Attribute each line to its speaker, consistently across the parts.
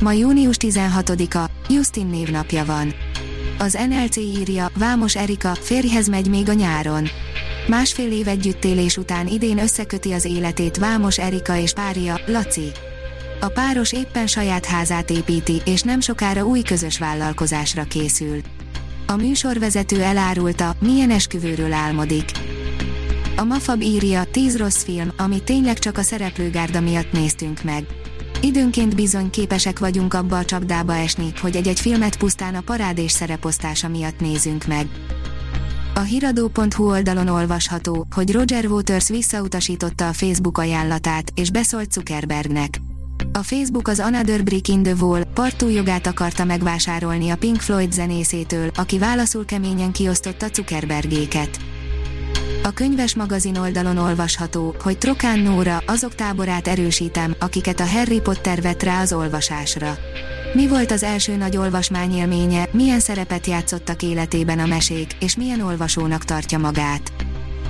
Speaker 1: Ma június 16-a, Justin névnapja van. Az NLC írja, Vámos Erika, férjhez megy még a nyáron. Másfél év együttélés után idén összeköti az életét Vámos Erika és párja, Laci. A páros éppen saját házát építi, és nem sokára új közös vállalkozásra készül. A műsorvezető elárulta, milyen esküvőről álmodik. A Mafab írja, 10 rossz film, amit tényleg csak a szereplőgárda miatt néztünk meg. Időnként bizony képesek vagyunk abba a csapdába esni, hogy egy-egy filmet pusztán a parádés szereposztása miatt nézünk meg. A hiradó.hu oldalon olvasható, hogy Roger Waters visszautasította a Facebook ajánlatát, és beszólt Zuckerbergnek. A Facebook az Another Brick in the Wall partújogát akarta megvásárolni a Pink Floyd zenészétől, aki válaszul keményen kiosztotta Zuckerbergéket. A könyves magazin oldalon olvasható, hogy Trokán Nóra azok táborát erősítem, akiket a Harry Potter vett rá az olvasásra. Mi volt az első nagy olvasmányélménye, milyen szerepet játszottak életében a mesék, és milyen olvasónak tartja magát?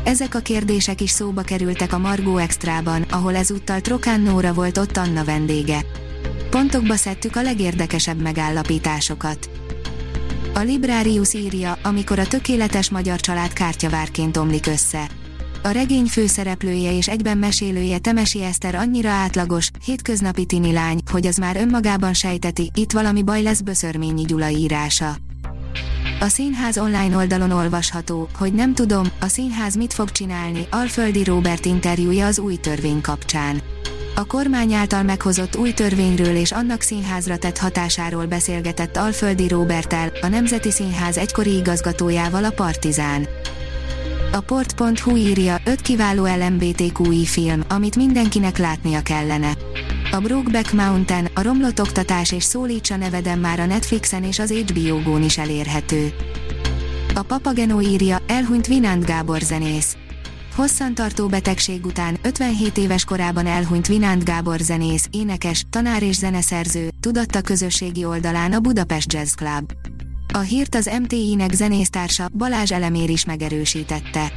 Speaker 1: Ezek a kérdések is szóba kerültek a Margó Extrában, ahol ezúttal Trokán Nóra volt ott Anna vendége. Pontokba szedtük a legérdekesebb megállapításokat. A Librarius írja, amikor a tökéletes magyar család kártyavárként omlik össze. A regény főszereplője és egyben mesélője Temesi Eszter annyira átlagos, hétköznapi tini lány, hogy az már önmagában sejteti, itt valami baj lesz Böszörményi Gyula írása. A színház online oldalon olvasható, hogy nem tudom, a színház mit fog csinálni, Alföldi Robert interjúja az új törvény kapcsán. A kormány által meghozott új törvényről és annak színházra tett hatásáról beszélgetett Alföldi Róbertel, a Nemzeti Színház egykori igazgatójával a Partizán. A port.hu írja, 5 kiváló LMBTQI film, amit mindenkinek látnia kellene. A Brokeback Mountain, a romlott oktatás és szólítsa neveden már a Netflixen és az HBO Go-n is elérhető. A Papageno írja, elhunyt Vinánt Gábor zenész. Hosszantartó betegség után 57 éves korában elhunyt Vinánt Gábor zenész, énekes, tanár és zeneszerző, tudatta közösségi oldalán a Budapest Jazz Club. A hírt az MTI-nek zenésztársa Balázs Elemér is megerősítette.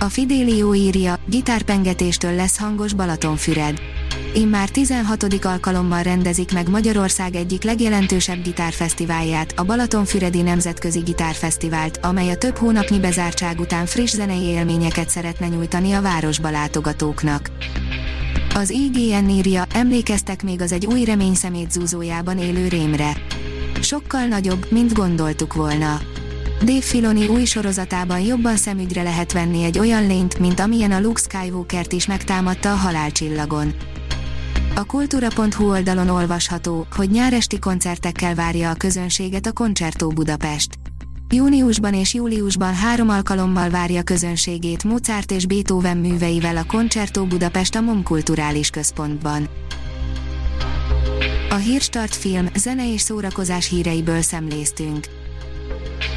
Speaker 1: A Fidelio írja, gitárpengetéstől lesz hangos Balatonfüred immár 16. alkalommal rendezik meg Magyarország egyik legjelentősebb gitárfesztiválját, a Balatonfüredi Nemzetközi Gitárfesztivált, amely a több hónapnyi bezártság után friss zenei élményeket szeretne nyújtani a városba látogatóknak. Az IGN írja, emlékeztek még az egy új reményszemét zúzójában élő rémre. Sokkal nagyobb, mint gondoltuk volna. Dave Filoni új sorozatában jobban szemügyre lehet venni egy olyan lényt, mint amilyen a Luke Skywalker-t is megtámadta a halálcsillagon. A kultúra.hu oldalon olvasható, hogy nyáresti koncertekkel várja a közönséget a Concerto Budapest. Júniusban és júliusban három alkalommal várja közönségét Mozart és Beethoven műveivel a Concerto Budapest a MOM Kulturális Központban. A Hírstart film, zene és szórakozás híreiből szemléztünk.